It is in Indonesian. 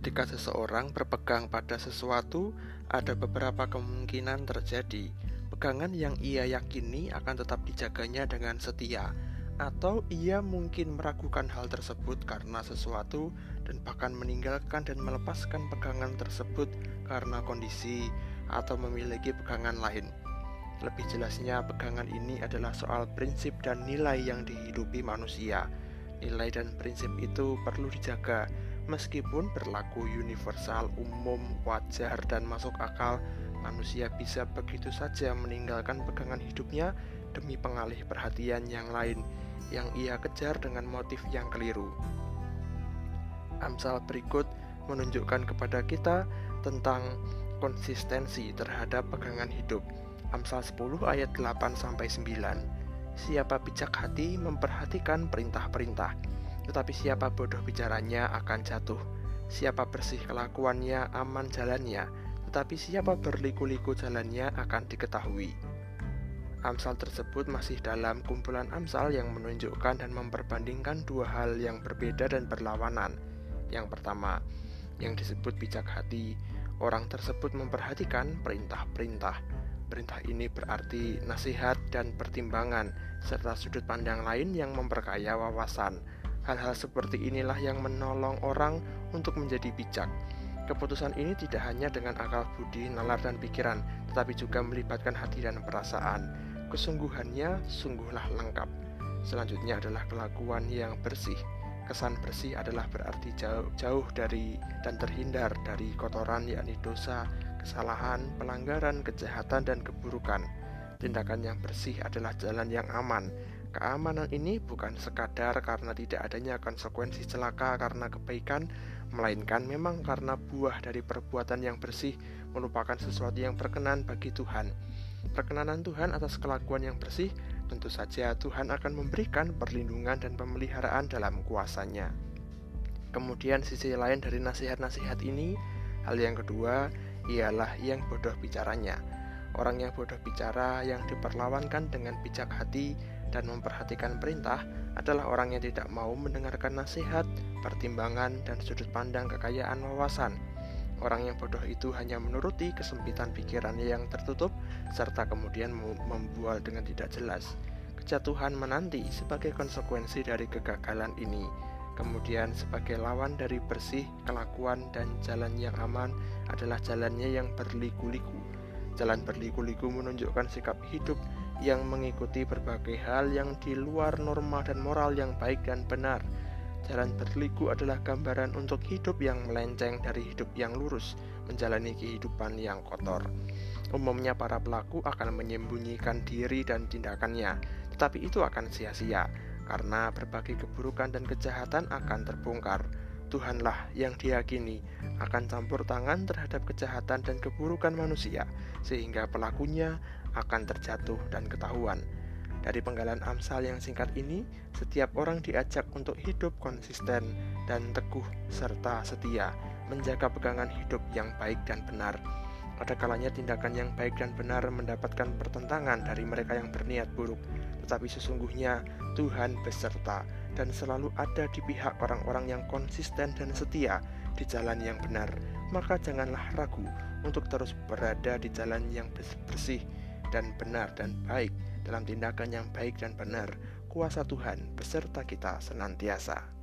Ketika seseorang berpegang pada sesuatu, ada beberapa kemungkinan terjadi. Pegangan yang ia yakini akan tetap dijaganya dengan setia, atau ia mungkin meragukan hal tersebut karena sesuatu dan bahkan meninggalkan dan melepaskan pegangan tersebut karena kondisi atau memiliki pegangan lain. Lebih jelasnya, pegangan ini adalah soal prinsip dan nilai yang dihidupi manusia. Nilai dan prinsip itu perlu dijaga Meskipun berlaku universal, umum, wajar, dan masuk akal, manusia bisa begitu saja meninggalkan pegangan hidupnya demi pengalih perhatian yang lain yang ia kejar dengan motif yang keliru. Amsal berikut menunjukkan kepada kita tentang konsistensi terhadap pegangan hidup. Amsal 10 ayat 8 sampai 9. Siapa bijak hati memperhatikan perintah-perintah tetapi siapa bodoh bicaranya akan jatuh. Siapa bersih kelakuannya aman jalannya, tetapi siapa berliku-liku jalannya akan diketahui. Amsal tersebut masih dalam kumpulan Amsal yang menunjukkan dan memperbandingkan dua hal yang berbeda dan berlawanan. Yang pertama, yang disebut bijak hati, orang tersebut memperhatikan perintah-perintah. Perintah ini berarti nasihat dan pertimbangan, serta sudut pandang lain yang memperkaya wawasan Hal-hal seperti inilah yang menolong orang untuk menjadi bijak. Keputusan ini tidak hanya dengan akal budi, nalar, dan pikiran, tetapi juga melibatkan hati dan perasaan. Kesungguhannya sungguhlah lengkap. Selanjutnya adalah kelakuan yang bersih. Kesan bersih adalah berarti jauh, jauh dari dan terhindar dari kotoran yakni dosa, kesalahan, pelanggaran, kejahatan, dan keburukan. Tindakan yang bersih adalah jalan yang aman, Keamanan ini bukan sekadar karena tidak adanya konsekuensi celaka karena kebaikan, melainkan memang karena buah dari perbuatan yang bersih merupakan sesuatu yang berkenan bagi Tuhan. Perkenanan Tuhan atas kelakuan yang bersih, tentu saja Tuhan akan memberikan perlindungan dan pemeliharaan dalam kuasanya. Kemudian sisi lain dari nasihat-nasihat ini, hal yang kedua ialah yang bodoh bicaranya. Orang yang bodoh bicara yang diperlawankan dengan bijak hati dan memperhatikan perintah adalah orang yang tidak mau mendengarkan nasihat, pertimbangan, dan sudut pandang kekayaan wawasan. Orang yang bodoh itu hanya menuruti kesempitan pikirannya yang tertutup, serta kemudian membual dengan tidak jelas. Kejatuhan menanti sebagai konsekuensi dari kegagalan ini. Kemudian sebagai lawan dari bersih, kelakuan, dan jalan yang aman adalah jalannya yang berliku-liku. Jalan berliku-liku menunjukkan sikap hidup yang mengikuti berbagai hal yang di luar norma dan moral yang baik dan benar. Jalan berliku adalah gambaran untuk hidup yang melenceng dari hidup yang lurus, menjalani kehidupan yang kotor. Umumnya para pelaku akan menyembunyikan diri dan tindakannya, tetapi itu akan sia-sia karena berbagai keburukan dan kejahatan akan terbongkar. Tuhanlah yang diyakini akan campur tangan terhadap kejahatan dan keburukan manusia, sehingga pelakunya akan terjatuh dan ketahuan. Dari penggalan Amsal yang singkat ini, setiap orang diajak untuk hidup konsisten dan teguh serta setia, menjaga pegangan hidup yang baik dan benar. Ada kalanya tindakan yang baik dan benar mendapatkan pertentangan dari mereka yang berniat buruk, tetapi sesungguhnya Tuhan beserta dan selalu ada di pihak orang-orang yang konsisten dan setia di jalan yang benar. Maka janganlah ragu untuk terus berada di jalan yang bersih dan benar dan baik dalam tindakan yang baik dan benar, kuasa Tuhan beserta kita senantiasa.